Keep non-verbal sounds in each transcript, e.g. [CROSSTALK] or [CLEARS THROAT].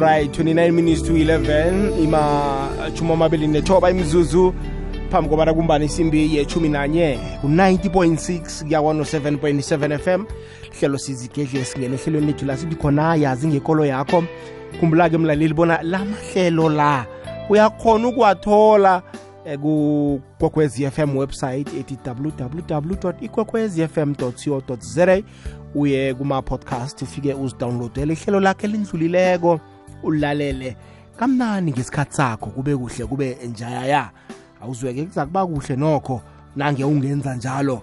right 29 minutes to 11 ima chuma amabili nethoba imizuzu. Phambi kobana kumbani isimbi yechumi nanye ku-90.6 kuya 107.7 fm hlelo sizigedle singene ehlelweni lethu la sithi khona yazi ngekolo yakho. Khumbula-ke mlaleli bona la mahlelo la uyakhona ukuwathola eh, kukwekwezi fm website ethi www ikwekwezi fm co za uye kuma-podcast ufike uzidownloadele ihlelo lakhe elindlulileko. Ulalele. Kamnani ngesikhathi sakho kube kuhle kube njayaya awuzweke kuza kuba kuhle nokho nange ungenza njalo.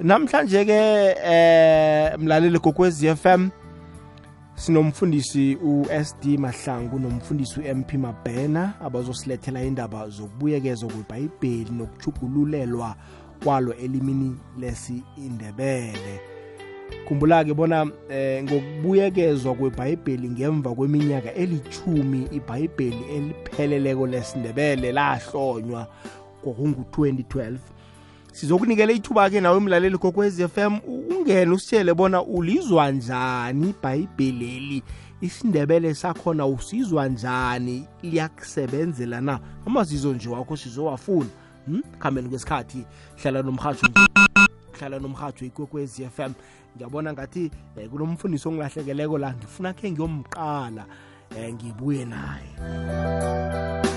Namhlanje ke eh mlaleli gokwezi FM sinomfundisi uSD Mahlangu nomfundisi uMP Mabhena abazosilethela indaba zokubuyekezwa kweBhayibheli nokuchugululelwa kwalo elimini lesi-Indebele khumbula-ke bona eh, ngokubuyekezwa kwebhayibheli ngemva kweminyaka elithumi ibhayibheli elipheleleko lesindebele lahlonywa kwakungu-2012 sizokunikela ithuba-ke nawe mlaleli kokwez FM ungene usitshele bona ulizwa njani ibhayibheleli? Isindebele sakhona usizwa njani? Liyakusebenzela na? Amazizo nje wakho sizowafuna? Hmm? khambeni kwesikhathi hlala nomhatsho hlala nomhatsho ikwekwez FM ngiyabona ngathi eh, kunomfundisi ongilahlekeleko la ngifuna khe ngiyomqala eh, ngibuye naye.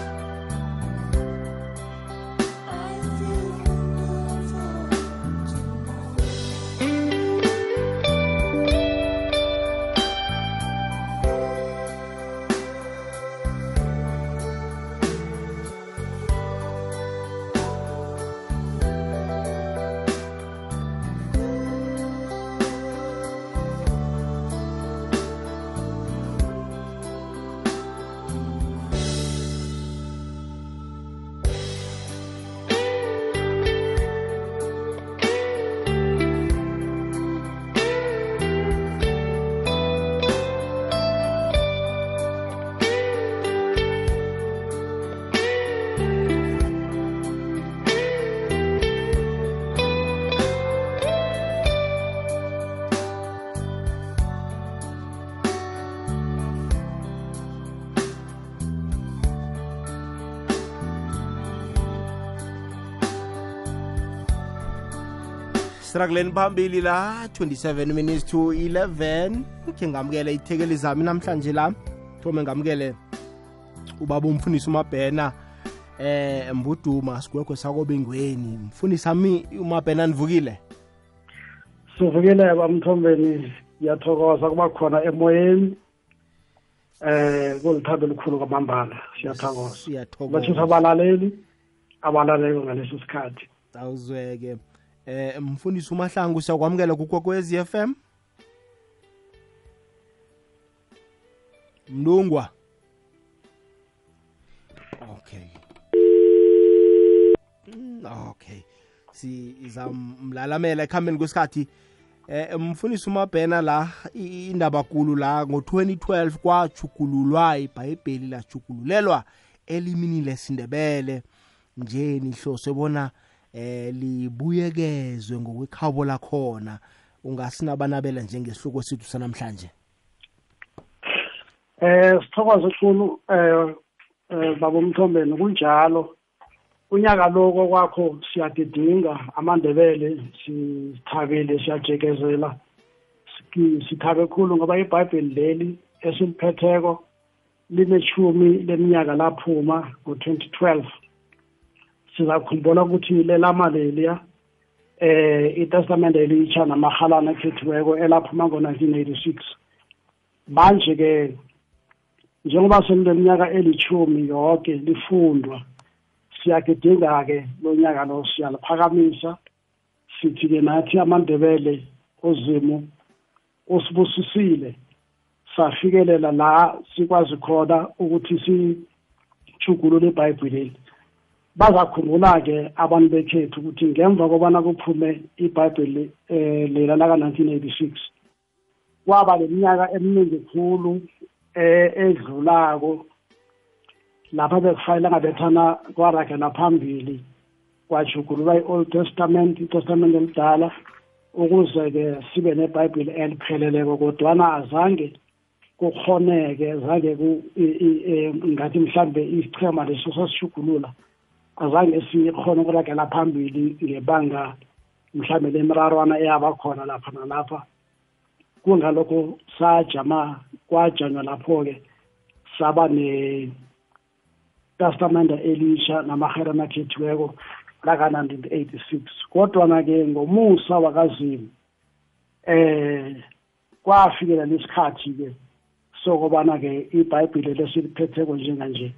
Sirakuleni phambili la 27 minutes to 11 khe ngamukele ithekeli zami namhlanje la. Thome ngamukele ubaba umfundisi umabhena eh mbuduma sigwegwe sakobengweni. Mfundisi ami umabhena nivukile? Sivukile bamthombeni ngiyathokoza kuba khona emoyeni. Eh kulithando elikhulu kwamambala siyathokoza. Siyathokoza. Bathisa abalaleli abalaleli ngaleso sikhathi. Awuzweke. Eh mfundisi umahlangu siyakwamukela kukwekwezi FM mlungwa. Okay. Mm, okay. Sizamlalamela ekuhambeni kwesikhathi. Eh mfundisi umabhena la i- indaba kulu la ngo-2012 kwajugululwa ibhayibheli lajugululelwa elimini lesindebele. Nje nihloswe bona eh libuyekezwe ngokwekhabo lakhona. Ungasinabanabela njengesihloko sethu sanamhlanje? Eh sithokoza ukhulu eh eh baba umthombeni. Kunjalo. Unyaka lo kwakho siyadidinga amandebele sithabile siyajekezela. Sithabe khulu ngoba ibhayibheli leli esiliphetheko linechumi leminyaka laphuma ngo-2012 sizakhumbula ukuthi lelama leliya eh itestamente elitsha namahalana ekhethiweko elaphuma ngo-1986 manje-ke njengoba selileminyaka elithumi yonke lifundwa siyagidinga-ke lo nyaka lo siyaliphakamisa. Sithi-ke nathi amandebele uzimu usibusisile. Safikelela la sikwazi khona ukuthi sijugulule ibhayibheli bazakhumbula-ke abantu bekhethu ukuthi ngemva kobana kuphume ibhayibheli um lela laka-1986 kwaba leminyaka eminingi khulu eh edlulako lapha bekufanele angabethana kwaragela phambili kwajugululwa i-old testament itestament elidala ukuze-ke sibe nebhayibheli elipheleleko kodwana azange kukhoneke zange ngathi mhlambe isichema leso sasishugulula azange sikhona ukuragela phambili ngebanga mhlambe lemirarwana eyaba khona lapha nalapha. Kungalokho sajama kwajanywa lapho-ke saba ne-testamenta elisha namaherana akhethiweko laka-1986 kodwana-ke ngomusa wakazimu eh kwafikela lesikhathi-ke sokubana-ke ibhayibhile lesiliphetheko njenganje.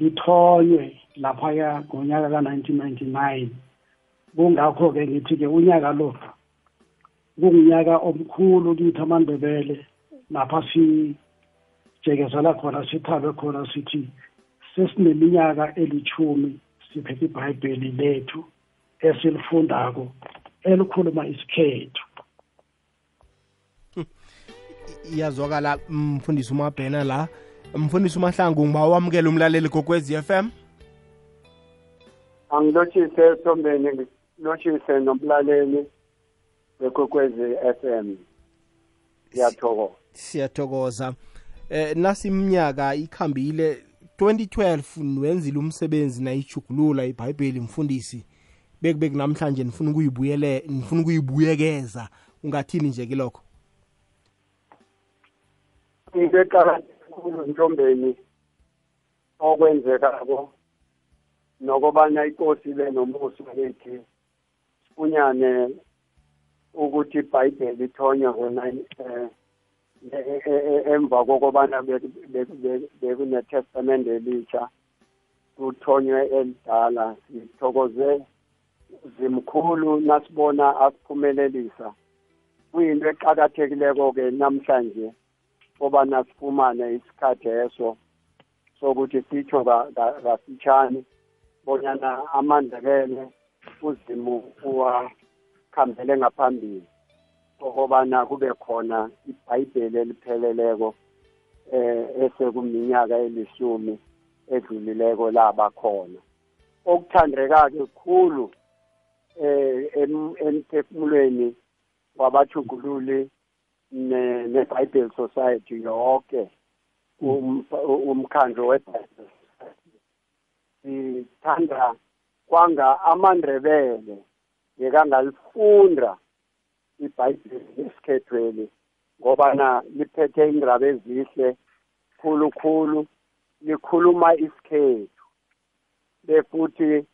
Lithonywe laphaya ngonyaka ka-1999 kungakho-ke ngithi-ke unyaka lo kungunyaka omkhulu kithi amandebele lapha sijekezela khona sithabe khona sithi sesineminyaka elithumi siphethe ibhayibheli lethu esilifundako elikhuluma isikhethu. Iyazwakala mfundisi umabhena la. Mfundisi umahlangu ngiba wamukela umlaleli gokwezi FM angilotshise thombeni ngilotshise nomlaleli wekokwezi FM siyathokoza. Siyathokoza. Eh nasimnyaka ikhambile 2012 niwenzile umsebenzi nayijugulula ibhayibheli mfundisi. Bekube namhlanje nifuna ukuyibuyele nifuna ukuyibuyekeza. Ungathini nje kilokho? Into eqakathekulu ntombeni okwenzekako nokobana inkosi le nomusa lethi sifunyane ukuthi ibhayibheli ithonywe ngo emva kokobana bekunetestament elitsha kuthonywe elidala. Sithokoze zimkhulu nasibona asiphumelelisa. Kuyinto eqakathekileko-ke namhlanje. Kobana sifumane isikhathi eso sokuthi sitsho kasitshani bonyana amandebele uzimu uwakhambele ngaphambili okobana kube khona ibhayibheli elipheleleko eh esekuminyaka elishumi edlulileko laba khona okuthandeka-ke kukhulu eh emphefumulweni wabajugululi ne-bible society yonke umkhandlo we-bible sithanda kwanga amandrebele ngekangalifunda ibhayibheli lesikhethweli ngobana liphethe indaba ezihle khulukhulu likhuluma isikhethu befuthi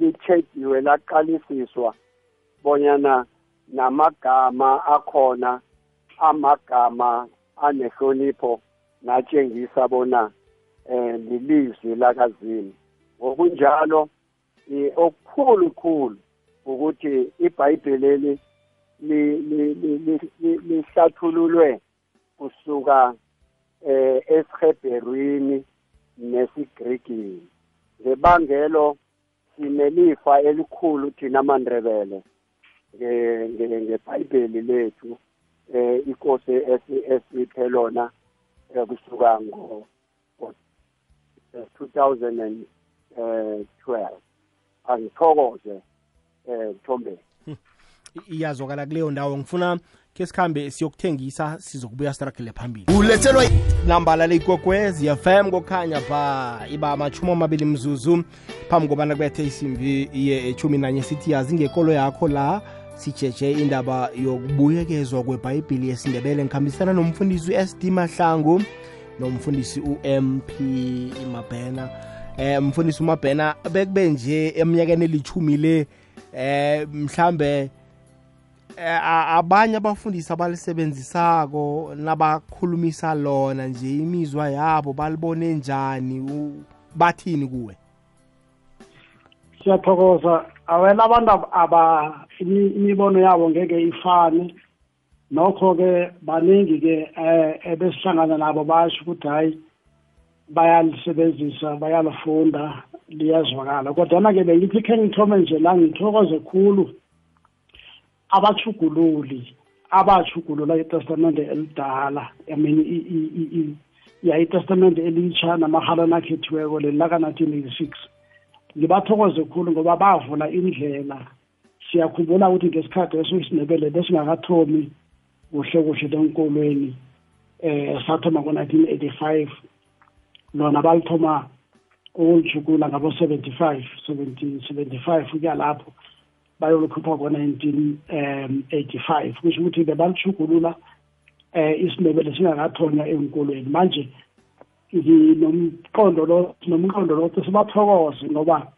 li-chekiwe laqalisiswa bonyana namagama akhona amagama anehlonipho natshengisa bona eh lilizwi lakazimu ngokunjalo okukhulu khulu ukuthi ibhayibheli lihlathululwe kusuka eh esiheberwini nesigrigini. Ngebangelo sinelifa elikhulu thina mandrebele ngebhayibheli lethu eh inkosi esiphe lona kusuka ngo 2012 angithokoze eh Mthombeni iyazwakala kuleyo ndawo. Ngifuna ke sikhambe siyokuthengisa sizokubuya sirakele phambili. Ulethelwa nambala leyigogwezi fm kokhanya pha iba amachumi amabili mzuzu. Phambi kobana kubethe isimbi ye-chumi nanye sithi yazi ngekolo yakho la sijeje indaba yokubuyekezwa kwebhayibhili yesindebele ngikhambisana nomfundisi u-sd mahlangu nomfundisi u-mp mabhena. Eh mfundisi umabhena bekube nje eminyakeni elithumi le eh mhlambe abanye abafundisi abalisebenzisako nabakhulumisa lona nje imizwa yabo balibone njani bathini kuwe? Siyathokoza. Awena abantu aba imibono yabo ngeke ifane. Nokho-ke baningi-ke um ebesihlangana nabo basho ukuthi hhayi bayalisebenzisa bayalifunda liyazwakala. Kodwana-ke bengithi khe ngithome nje la ngithokoze khulu abachugululi abachugulula itestamente elidala i mean ya itestamente elitsha namahalana akhethiweko leli laka-nineteen eighty-six ngibathokoze khulu ngoba bavula indlela. Siyakhumbula ukuthi ngesikhathi eso isindebele besingakathomi kuhle kuhle lenkolweni eh sathoma ngo-1985 lona balithoma ukulijugula ngabo-75 75 kuya lapho bayolikhupha ngo-1985 kusho ukuthi bebalijugulula eh isindebele singakathonywa enkolweni manje nginomqondo lo nomqondo lo sibathokoze ngoba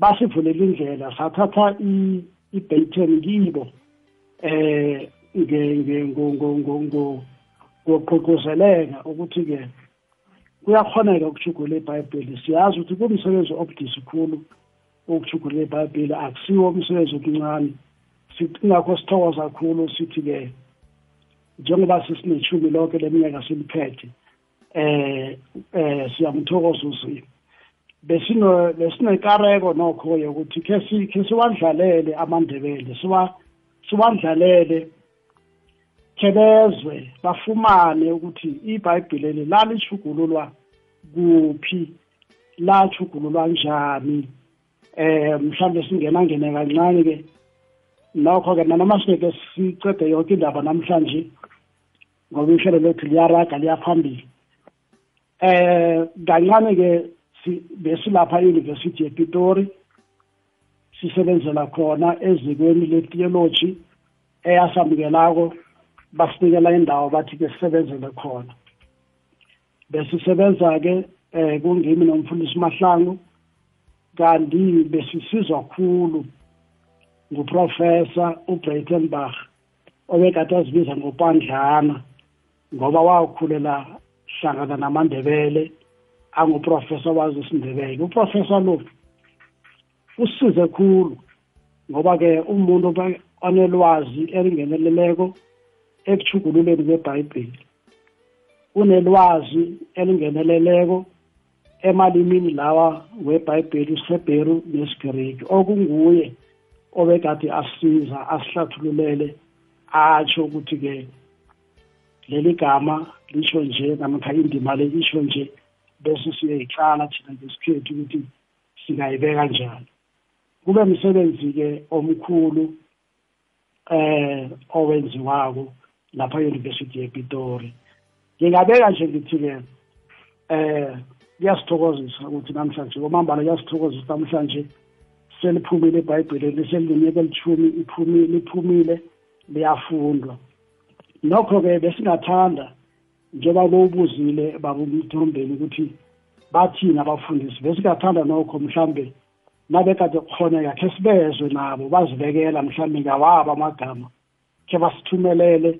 basivulela indlela sathatha i-Bayton kibo eh ngogqugquzeleka ukuthi-ke kuyakhoneka ukushugula ibhayibheli. Siyazi ukuthi kumsebenzi obudisi khulu ukushugula ibhayibheli akusiwo umsebenzi okuncane ingakho sithokoza kakhulu sithi-ke njengoba sisinethumi lonke leminyaka siliphethe eh eh siyamthokoza uzimo besino lesinekareko nokho ukuthi ke sikhe siwadlalele amandebele siwa siwadlalele kebezwe bafumane ukuthi ibhayibheli lalichugululwa kuphi lachugululwa njani eh mhlawumbe singena ngene kancane ke nokho ke nanoma singeke sicede yonke indaba namhlanje ngoba ihlelo lethu liyaraga liyaphambili. Eh kancane ke besilapha e-University ePitori sisebenzela khona ezikweni le-theology eyasamukelako basinikela indawo bathi ke sisebenzele khona. Besisebenza-ke eh kungimi nomfundisi mahlangu kanti besisizwa khulu nguprofesa uBreitenbach obekade azibiza ngopandlana ngoba wakhulela hlangana namandebele anguprofesa wazi isindebele uprofesa lo usize khulu ngoba-ke umuntu onelwazi elingeneleleko ekuchugululeni kwebhayibheli. Unelwazi elingeneleleko emalimini lawa webhayibheli isihebheru nesigiriki okunguye obekade asiza asihlathululele atsho ukuthi-ke leli gama lisho nje namkha indima le isho nje bese siyayiqala thina ngesikhethu ukuthi singayibeka njani. Kube msebenzi-ke omkhulu eh owenziwako lapha e-University yePitori. Ngingabeka nje ngithi-ke eh kuyasithokozisa ukuthi namhlanje kwamambala kuyasithokozisa namhlanje seliphumile ebhayibhelini seliminyaka elithumi iphumile liphumile liyafundwa. Nokho-ke besingathanda njengoba bowubuzile babumthombeni ukuthi bathini abafundisi besingathanda nokho mhlambe nabekade kukhoneka khe sibezwe nabo bazibekela mhlambe ngawabo amagama khe basithumelele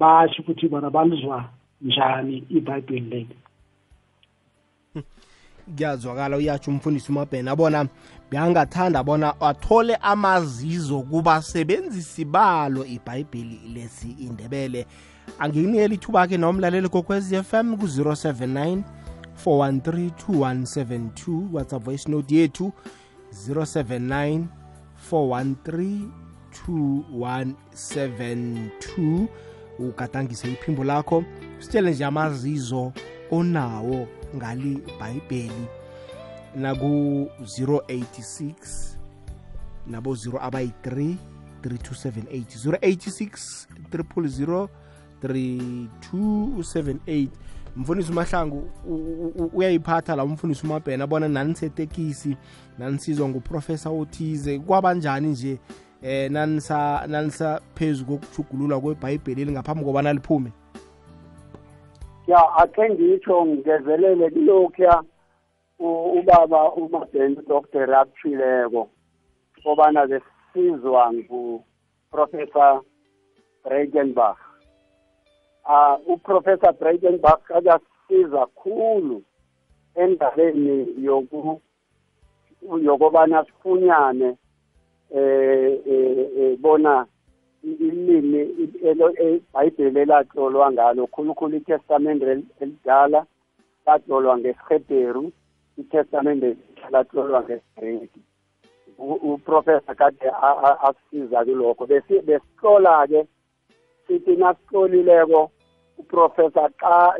basho ukuthi bona balizwa njani ibhayibheli leli. Kuyazwakala uyatsho umfundisi umabhena bona beyangathanda bona athole amazizo kubasebenzisi balo ibhayibheli lesi indebele. Angikunikela ithuba ke nomlaleli kokwez FM ku-079 413 2172 whatsapp voice note yethu 079 413 2172 ugadangise iphimbo lakho sitshele nje amazizo onawo. Ngali bhayibheli naku-086 nabo 0 abayi-3 3278 086 000 3278 mfundisi umahlangu uyayiphatha la umfundisi umabhena bona nanisetekisi nanisizwa nguprofesa othize. Kwabanjani nje eh nanisa nanisa phezu kokuchugululwa kwebhayibheli elingaphambi kobana liphume ya akhe ngitsho ngezelele kulokhuya ubaba umabheni udoktor akuphileko kobana besizwa nguprofessor Breitenbach. Uh uprofessor Breitenbach akasiza khulu endabeni yoku yokobana sifunyane eh eh bona ilimi eBhayibheli elatlolwa ngalo khulukhulu iTestament elidala latlolwa ngesiHebheru iTestament latlolwa ngesiGreki. Uprofessor kade asisiza kulokho. Besihlola ke sithi nasihlolileko uprofessor xa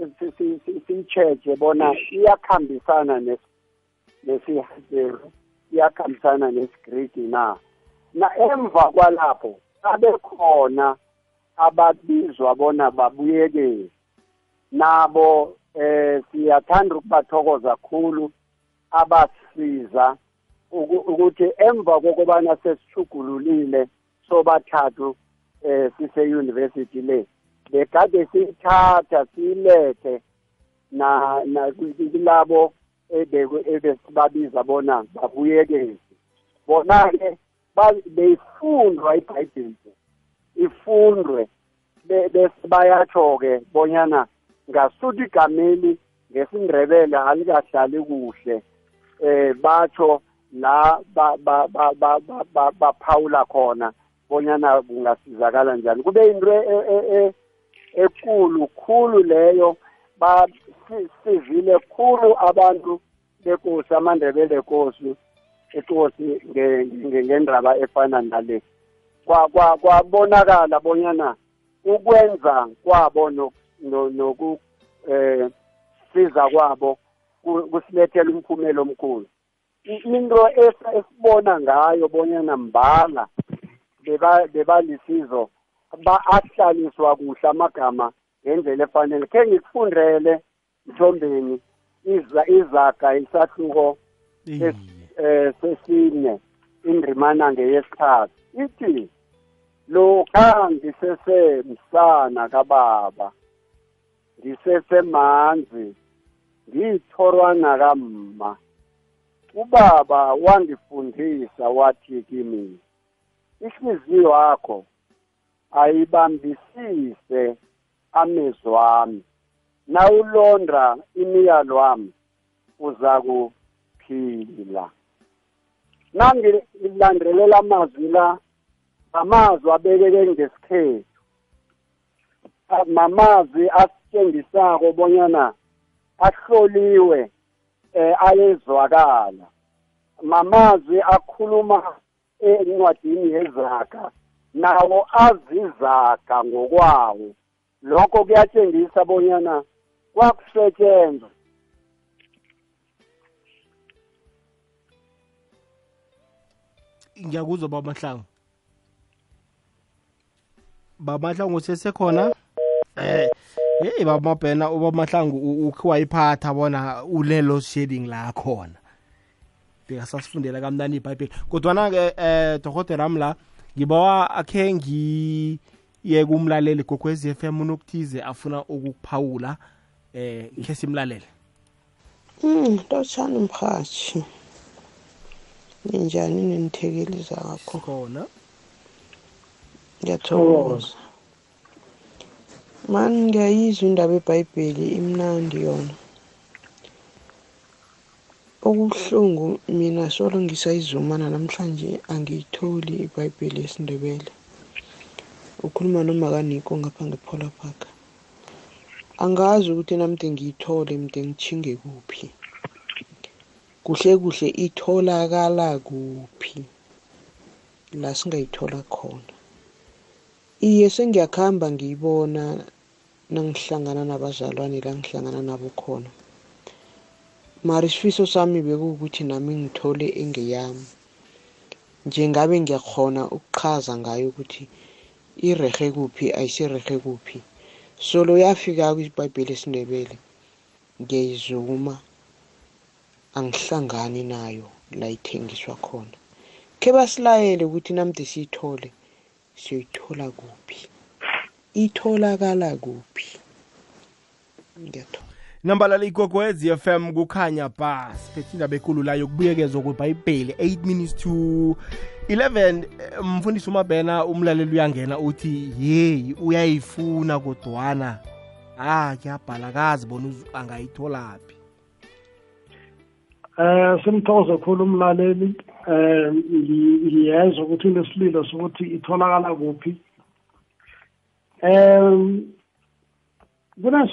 simcheje bona iyakhambisana nesiHebheru iyakhambisana nesiGreki na. Na emva kwalapho abe khona ababizwa bona babuyekezi nabo eh siyathanda ukubathokoza kakhulu abasiza ukuthi emva kokubana sesishugululile sobathathu eh sise university le bekade siyithatha siyilethe na na kulabo ebesibabiza bona babuyekezi bona ke beyifundwa ibhayibheli ifundwe. Bese bayatsho ke bonyana ngasuthi igameli ngesindrebele alikahlali kuhle eh batsho la baphawula khona bonyana kungasizakala njani. Kube into e, e, e, ekulu khulu leyo basivile khulu abantu bekosi amandebele kosi. Ekosi ngendaba efana nale. Kwabonakala bonyana ukwenza kwabo noku eh siza kwabo kusilethela umphumela omkhulu. Into esibona ngayo bonyana mbala bebalisizo ahlaliswa kuhle amagama ngendlela efanele. Khe ngikufundele mthombeni izaga isahluko eh sesine indrimana ngeyesithathu. Ithi lokha ngisesemsana kababa ngisesemanzi ngiyithorwana kamma ubaba wangifundisa wathi kimi ihliziyo yakho ayibambisise amezwami nawulonda imiyalo wami uzakuphila. Nangilandelela amazwi la amazwi abekeke ngesikhethu. Mamazwi asitshengisako bonyana ahloliwe eh ayezwakala. Mamazwi akhuluma encwadini yezaga nawo azizaga ngokwawo. Lokho kuyatshengisa bonyana kwakusetshenzwa ngiyakuzwa baba mahlangu. Baba mahlangu sesekhona eh hey baba mabhena ubaba mahlangu ukhe wayiphatha bona ulelo shading la khona. Bekasasifundela kamnani ibhayibheli. Kodwana-ke eh dokotela amla ngibawa akhe ngiye kumlaleli gokwez f m unokuthize afuna ukukuphawula. Eh khe simlalele Mm, lotshani mhathi. Ninjani nenithekeli zakho? khona Ngiyathokoza. Man ngiyayizwa indaba eBhayibheli imnandi yona. Okubuhlungu mina solo ngisayizuma namhlanje angiyitholi iBhayibheli yesiNdebele. Ukhuluma nomakaniko ngapha ngePola Park. Angazi ukuthi namde ngiyithole mde ngichinge kuphi. Kuhle kuhle itholakala kuphi la singayithola khona. Iye sengiyakhamba ngiyibona nangihlangana nabazalwane la ngihlangana nabo khona. Mara isifiso sami bekuwukuthi nami ngithole engeyami. Njengabe ngiyakhona ukuchaza ngayo ukuthi irehe kuphi ayisirehe kuphi. Solo yafika kwiBhayibheli esiNdebele ngiyayizuma angihlangani nayo la ithengiswa khona. Khe basilayele ukuthi namde siyithole siyoyithola kuphi. Itholakala kuphi. Ngiyathola. nambalala igogwez fm kukhanya ba siphethe indaba ekulu la yokubuyekezwa kwebhayibheli 8 minutes to 11 eh, mfundisi umabhena umlaleli uyangena uthi yeyi uyayifuna kodwana ah kuyabhala kazi bona uz- angayitholaphi eh simthokoze kakhulu umlaleli. Eh ngi- ngiyezwa ukuthi unesililo sokuthi itholakala kuphi. Em kunas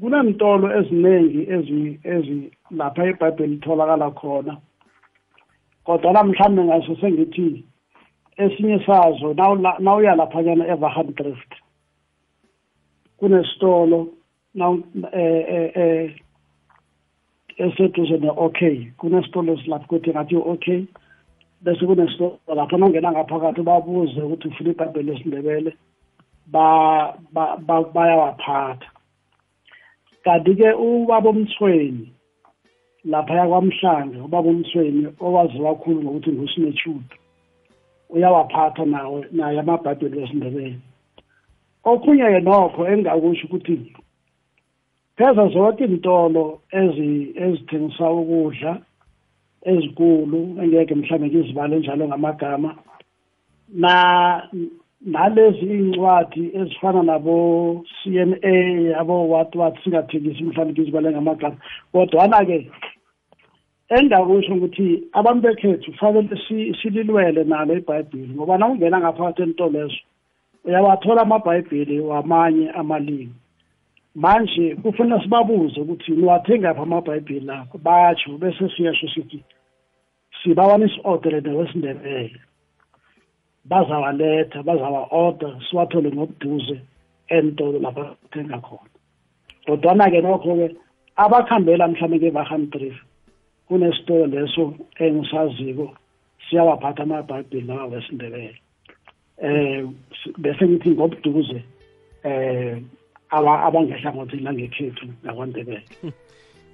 kunentolo eziningi ezi ezi lapha eBhayibheli itholakala khona. Kodwa namhlanje ngaso sengithi esinye sazo nawuya laphanyana eVahandrift kunesitolo naw eh eh eh eseduze ne-okay kunesitolo esilapho kuthi ngathi i-okay bese kunesitolo lapho nongena ngaphakathi babuze ukuthi ufuna ibhayibheli lesindebele ba ba- ba- bayawaphatha. Kanti-ke ubaba omthweni laphaya kwamhlanga ubaba omthweni owaziwa kakhulu ngokuthi ngusinechudu uyawaphatha nawe naye amabhayibheli wesindebele okhunye-ke nokho engingakusho ukuthi pheza zonke iy'ntolo ezi- ezithengisa ukudla ezinkulu engeke mhlawumbe ngizibale njalo ngamagama na nalezi iy'ncwadi ezifana nabo C N A abo what singathengisi mhlawumbe ngizibale ngamagama. Kodwana-ke engingakusho ukuthi abantu bekhethu kufanele si- sililwele nalo ibhayibheli ngoba na ungena ngaphakathi entolo lezo uyawathola amabhayibheli wamanye amalimi. Manje kufanele sibabuze ukuthi niwathengaphi amabhayibheli lakho batsho bese siyasho sithi sibawa nisi-ordere newesindebele bazawaletha bazawa-order siwathole ngobuduze entolo lapha thenga khona. Kodwana-ke nokho-ke abakhambela mhlawumbe ke-vahan drift kunesitolo leso engisaziko siyawaphatha amabhayibheli lawa wesindebele. Eh bese ngithi ngobuduze eh aba abangehlangothini langekhethu nakwandebele.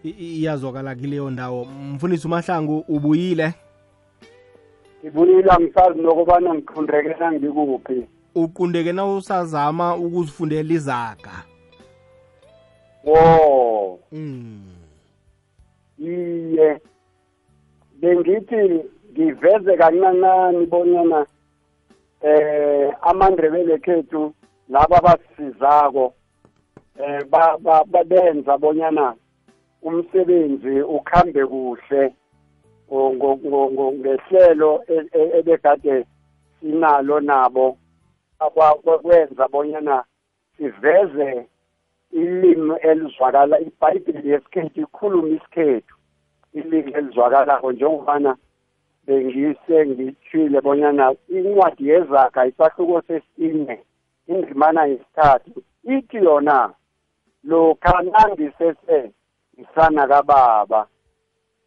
I- iyazwakala kileyo ndawo. Mfundisi umahlangu ubuyile? Ngibuyile angisazi nokubana ngiqundekela ngikuphi. Uqundeke na usazama ukuzifundela izaga? Wo. Mm. iye. Bengithi ngiveze kancancane bonyana eh amandrebele khethu laba basizako eh ba- ba- babenza bonyana umsebenzi ukhambe kuhle ngehlelo e- e- ebekade sinalo nabo. Akwa- kwenza bonyana siveze ilimi elizwakala ibhayibheli yesikhethu ikhuluma isikhethu ilimi elizwakalako njengobana bengise ngithile bonyana incwadi yezaga isahluko sesine indrimana yesithathu ithi yona lokha nangisese ngisana kababa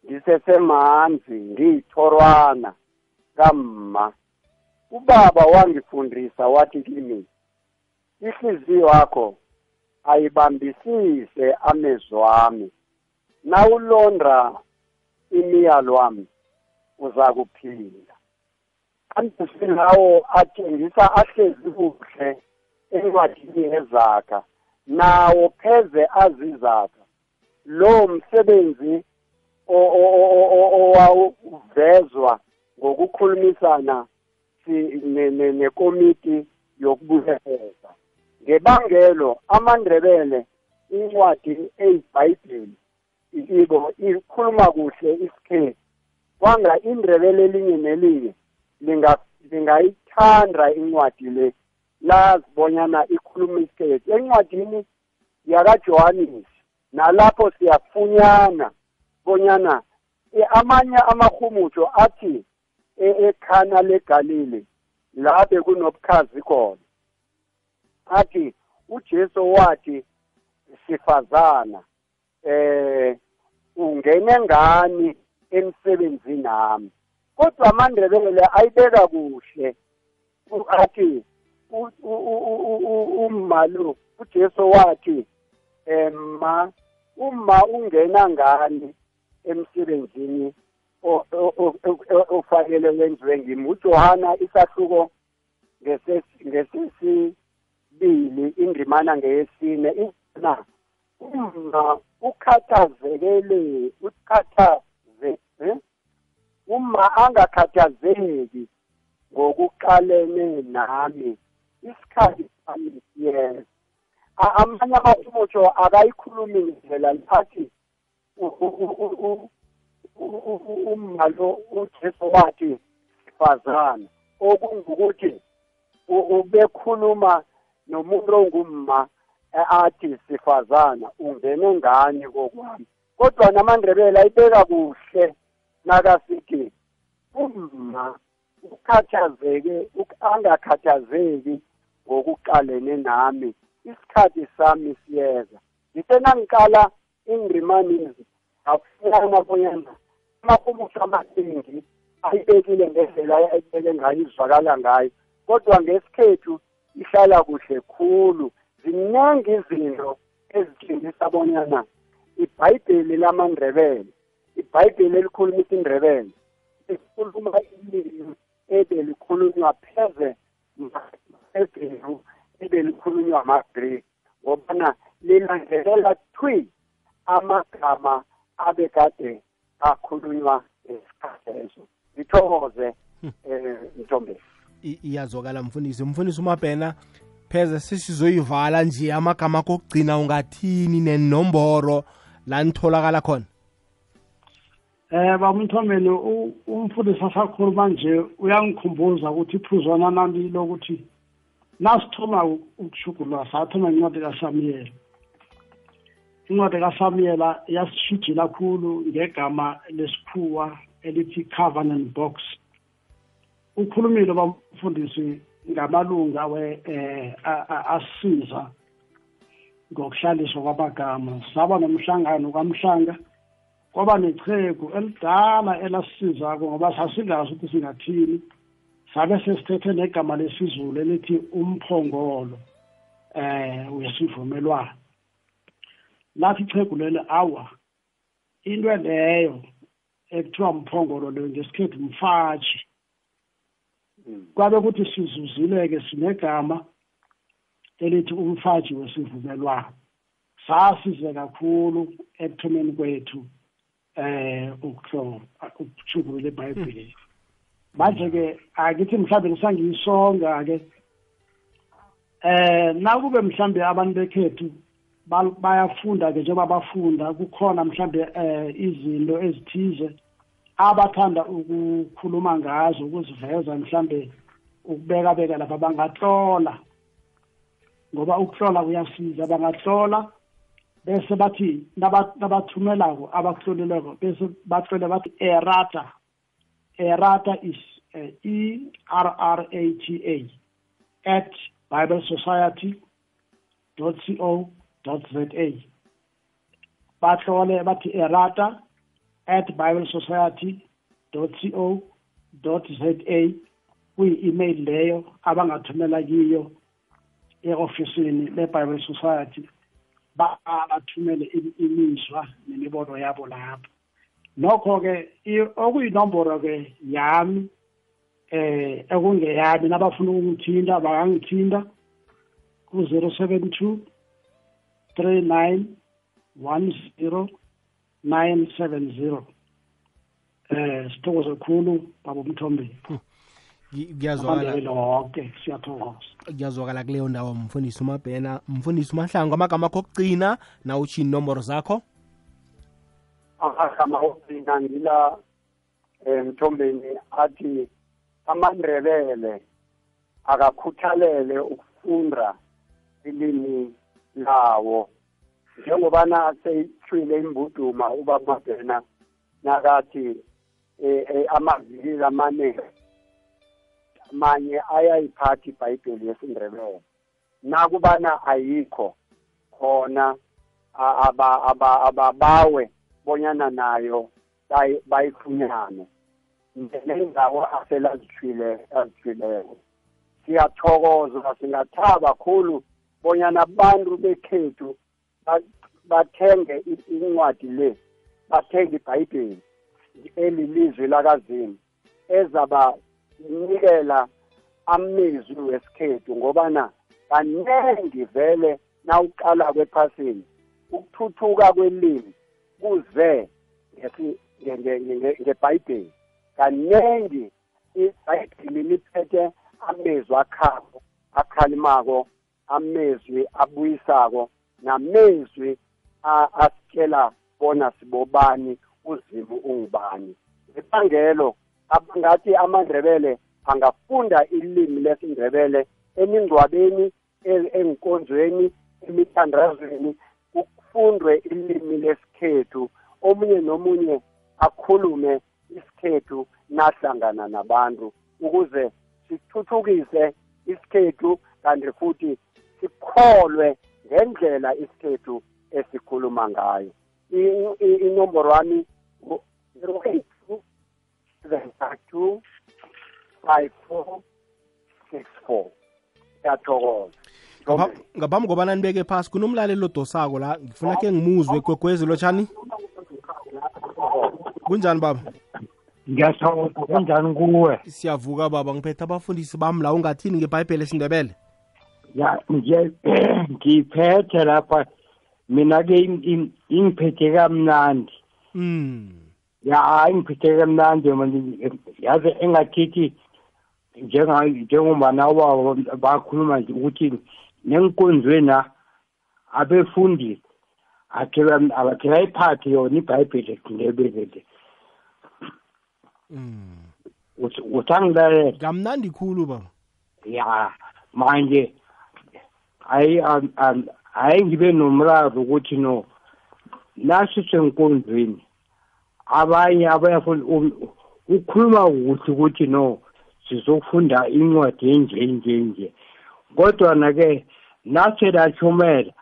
ngisesemanzi ngiyithorwana kamma. Ubaba wangifundisa wathi kimi ihliziyo yakho ayibambisise amezwi wami nawulonda imiyalo wami uza kuphila kanti silawo athengisa ahlezi kuhle encwadini yezaga nawo pheze azizaga lo msebenzi owawuvezwa ngokukhulumisana nekomiti yokubuyekezwa ngebangelo amandrebele incwadi eyibhayibheli ibo ikhuluma kuhle isikhethu. Kwanga indrebele elinye nelinye linga- lingayithanda incwadi le lazibonyana ikhuluma isikhethu. Encwadini yakajohanisi nalapho siyafunyana bonyana e- amanye amahumutsho athi e- ekhana legalile la bekunobukhazi khona. Athi ujesu wathi sifazana eh ungene ngani emsebenzini nami? Kodwa amandebele ayibeka kuhle athi umalo uJesu wathi emma uma ungena ngani emsebenzini ofanele wenziwe ngimi uJohana isahluko ngesesibili indimana ngeyesine na uma ukhathazekele ukhathaze uma angakhathazeki ngokuqalene nami isikhathi sifanele yena amanye abantu mutsho akayikhulumi ngivela liphathi ummalo ujesu wathi fazana okungukuthi ubekhuluma nomuntu ongumma e, athi sifazana ungene ngani kokwami? Kodwa namandrebela ayibeka kuhle nakasithi umma ukhathazeke uk- angakhathazeki ngokuqalene nami. Isikhathi sami siyeza. Ngithe nangiqala ingrimanezi afuna bonyana amahumusho amaningi ayibekile ngendlela ayibeke ngayo izwakala ngayo. Kodwa ngesikhethu ihlala kuhle khulu. Ziningi izinto ezitshengisa bonyana ibhayibheli lamandrebele ibhayibheli elikhuluma isindrebele likhuluma ilimi ebelikhulunywa pheze ebheru ebelikhulunywa amagreki ngobana lilandelela thwi amagama abekade akhulunywa esikhathi eso ngithokoze um mthombeni iyazwakala mfundisi. Umfundisi umabhena pheze sesizoyivala nje amagama kokugcina ungathini nenomboro la nitholakala khona? Eh bamthomeni umfundisi asakhuluma nje uyangikhumbuza ukuthi iphuzwana nami lokuthi nasithoma ukushugulwa sathoma incwadi kaSamuel incwadi kaSamuel yasishijila kakhulu ngegama lesikhuwa elithi covenant box. Ukhulumile bamfundisi ngamalunga we eh asiza ngokuhlaliswa kwamagama. Saba nomhlangano kwamhlanga kwaba nechegu elidala elasizako ngoba sasingazi ukuthi singathini. Sabe sesithethe negama lesizulu elithi umphongolo eh wesivumelwano. Lathi ichegu lelo awa into leyo ekuthiwa mphongolo leyo ngesikhethu mfatshi kwabe kuthi sizuzile-ke sinegama elithi umfaji wesivumelwano. Sasize kakhulu ekuthomeni kwethu. Eh ukuhlola ukushugulula eBhayibhelini manje ke akithi mhlambe ngisangiyisonga ke eh nakube mhlambe abantu bekhethu bayafunda ke njengoba bafunda kukhona mhlambe eh izinto ezithize abathanda ukukhuluma ngazo ukuziveza mhlambe ukubeka beka lapha bangatlola. Ngoba ukuhlola kuyasiza bangahlola bese bathi nabathumelako abakuhloleleko bese batlole bathi erata erata is uh, e r r a t a at bible society co za batlole bathi erata at bible society co za kuyi-email leyo abangathumela kiyo e-ofisini le-bible society. Bathumele imizwa nemibono yabo lapho. Nokho-ke okuyinomboro-ke yami eh ekungeyami nabafuna ukungithinta bangangithinta ku-zero seven two three nine one zero nine seven zero. Eh sithokoze khulu baba umthombeni. Kuyazwakala lonke siyathokoza kuyazwakala kuleyo ndawo mfundisi umabhena mfundisi umahlangu amagama akho okugcina na utsho inomboro zakho? Amagama okugcina ngila um mthombeni athi amandrebele akakhuthalele ukufunda ilimi lawo. Njengobana seyithwile imbuduma ubaba mabhena nakathi um amavili amaningi manye ayayiphatha ibhayibheli yesindebele. Nakubana ayikho khona ababawe bonyana nayo bayifunyane nendawo aselazithwile azithwileko. Siyathokoza singathaba khulu bonyana abantu bekhethu bathenge incwadi le bathenge ibhayibheli elilizwi lakazimu ezaba nikela amezwi wesikhethu ngobana kanengi vele nawuqala kwephasini ukuthuthuka kwelimi kuze ngebhayibheli. Kanengi ibhayibheli liphethe amezwi akhako akhalimako amezwi abuyisako namezwi asitshela bona sibobani uzimu ungubani. Ngebangelo ngathi amandrebele angafunda ilimi lesindrebele emingcwabeni enkonzweni emithandazweni kufundwe ilimi lesikhethu. Omunye nomunye akhulume isikhethu nahlangana nabantu ukuze sithuthukise isikhethu kanti futhi sikholwe ngendlela isikhethu esikhuluma ngayo. Inomboro wami zero eight. Two seven two five four six four. Siyathokoza Ngapha- ngaphambi kobana nibeke phasi? Kunomlaleli odosako la. Ngifuna ke ngimuzwe gwegwezi lotshani. Kunjani baba? Ngiyathokoza. Kunjani kuwe? Siyavuka baba. Ngiphethe abafundisi bami la ungathini ngebhayibheli esindebele ya nje [CLEARS THROAT] ngiphethe lapha. Mina ke ingiphethe kamnandi. Mm ya hayi ngiphethe kamnandi manje yazi engathithi njenga njengobana wabo bakhuluma nje ukuthi nenkonzweni abefundi akhe bayiphathe yona ibhayibheli esindebele le mm usangilalela kamnandi khulu baba ya manje ayi am- am- hayi ngibe nomraro ukuthi no nasisenkonzweni abanye abayafuna u- ukhuluma kuhle ukuthi no sizofunda incwadi enje nje nje kodwa ke naselashumela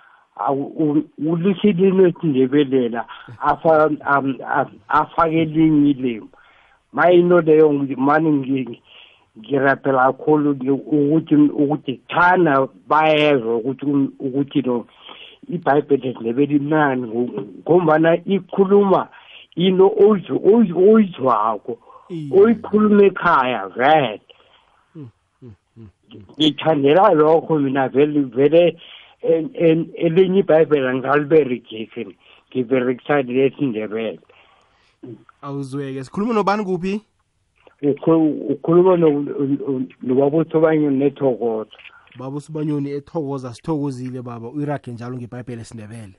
ulisilini esindebelela afa am- am- afake elinye ilimi mayino leyo ngi- mani ngi- ngirapela kakhulu nge- ukuthi ukuthi thana bayezwa ukuthi ukuthi no ibhayibheli esindebele imnani ngombana ikhuluma into oyiz- oyiz- oyizwako Iye. oyikhuluma ekhaya vele ngithandela lokho mina vele vele en- en- elinye ibhayibheli angaliberegisi. Ngiberekisa lesindebele awuzweke. Sikhuluma nobani kuphi? Ukhu- ukhuluma no- nobabutho banye nethokozo baba usibanyoni ethokoza sithokozile baba. Uyirage njalo ngebhayibheli esindebele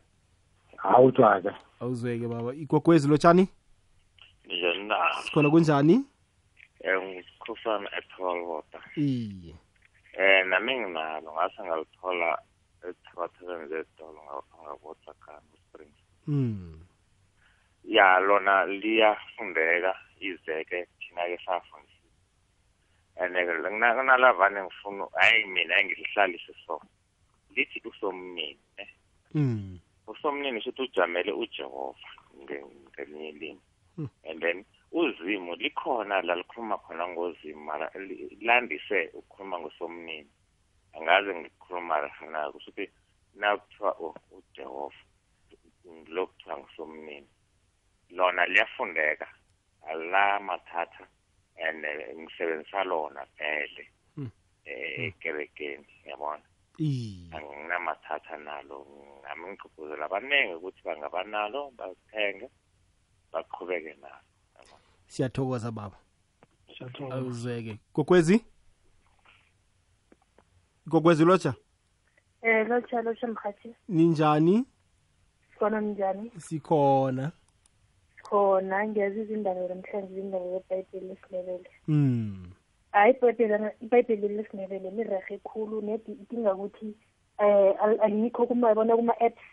awutwaka. Awuzweke baba. Igogwezi lotshani njani na sikhona kunjani? Ngikhufana etholbota iye. Um nami nginalo. Ngase ngalithola ethabathabeni zetolo ngabotsakani springs mm ya lona liyafundeka izeke thina-ke safundisisa and-ke kunalavane ngifuna hayi mina engilihlalise so lithi usomnini ne? Mm usomnini shuthi ujamele ujehova nge- ngelinye ilimi. And then uzimu likhona la likhuluma khona ngozimu mara landise ukukhuluma ngosomnini. Angaze ngikhuluma na kusho ukuthi nakuthiwa u- ujehova lokuthiwa ngusomnini lona liyafundeka alamathatha and eh, ngisebenzisa lona vele Mm. eh, ekerekeni yabona? Anginamathatha nalo. Ngami ngigqugquzela abaningi ukuthi bangabanalo bathenge baqhubeke nalo. Yabona. siyathokoza baba. Siyathokoza. Awuzweke. Gogwezi gogwezi lotsha? Eh lotsha lotsha mkhathi ninjani? Khona njani sikhona. Khona ngiyazi izindaba namhlanje izindaba zebhayibheli lesindebele. Mm hayi ibhayibheli ibhayibheli lesindebele lirahe khulu nedi idinga ukuthi eh al- alikho kuma yabona kuma-apps.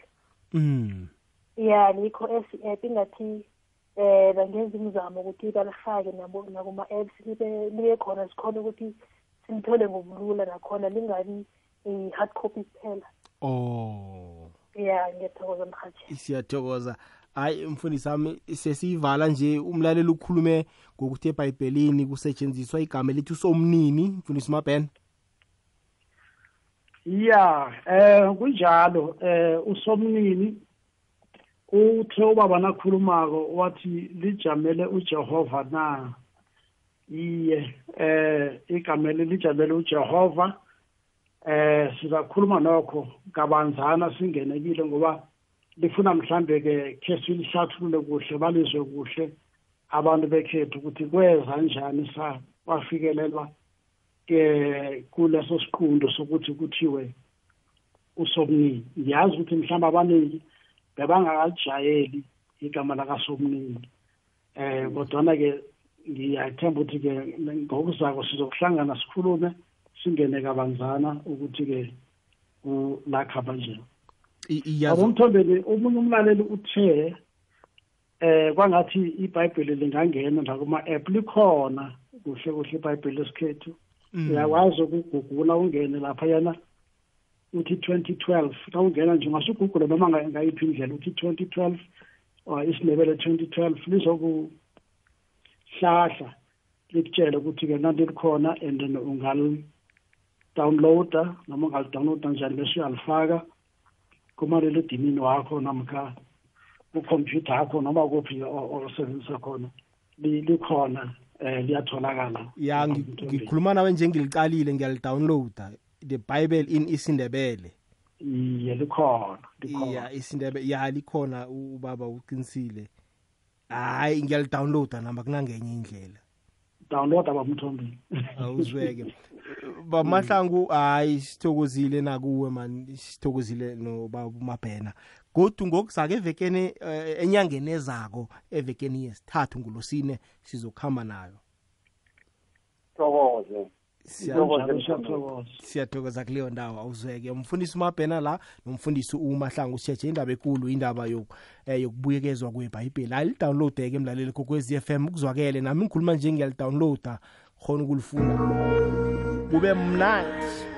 Mm. Ya alikho app ingathi eh bangenza imizamo ukuthi balifake nabo nakuma-apps libe libe khona sikhona ukuthi silithole ngobulula nakhona lingabi i-hard copy kuphela. Oh. Ya ngiyathokoza mhathi siyathokoza hayi mfundisi sami sesiyivala nje umlaleli ukhulume ngokuthi ebhayibhelini kusetshenziswa igama elithi usomnini mfundisi mabhen ya eh kunjalo eh usomnini uthe ubaba nakhulumako wathi lijamele uJehova na? Iye eh igamele lijamele uJehova. Eh sizakhuluma nokho kabanzana singenekile ngoba lifuna mhlambe ke ke silihlathulule kuhle balizwe kuhle. Abantu bekhethu ukuthi kweza njani sa wafikelelwa ke kuleso siqundo sokuthi kuthiwe usomnini. Ngiyazi ukuthi mhlawumbe abaningi bebangakajayeli igama lakasomnini. Eh kodwana ke ngiyathemba ukuthi ke ngokuzako sizokuhlangana sikhulume singene kabanzana ukuthi ke kulakhaba nje iyazi abomthombeni omunye umlaleli uthe eh kwangathi ibhayibheli lingangena la kuma-app likhona kuhle kuhle ibhayibheli lesikhethu. Uyakwazi ukugugula ungene laphayana uthi 2012 xa ungena nje ungasugugula noma nga- ngayiphi indlela uthi 2012 or isindebele 2012 lizokuhlahla likutshele ukuthi-ke nanti likhona and then ungali downloada noma ungalidownloada njani bese uyalifaka. Kumaliledinini wakho namkha kukhompyutha yakho noma kuphi osebenzisa khona likhona eh liyatholakala. Ya ngikhuluma nawe nje ngiliqalile ngiyalidownloada the bible in isindebele. Iye likhona ya isindebele ya likhona ubaba uqinisile. Hayi ngiyalidownloada namba kunangenye indlela. Download abamthombeni awuzweke. Bamahlangu hayi sithokozile nakuwe man. Sithokozile nobamabhena godu ngokuzake evekeni enyangeni ezako evekeni yesithathu ngulosine sizokuhamba nayo. Thokoze. Siyathokoza kuleyo ndawo awuzweke. Umfundisi umabhena la nomfundisi umahlangu sitshetshe indaba ekulu indaba yokubuyekezwa kwebhayibheli. Ayilidownload-eke emlaleli kokwezi f m kuzwakele. Nami ngikhuluma nje ngiyalidownloada khona ukulifuna kube mnandi.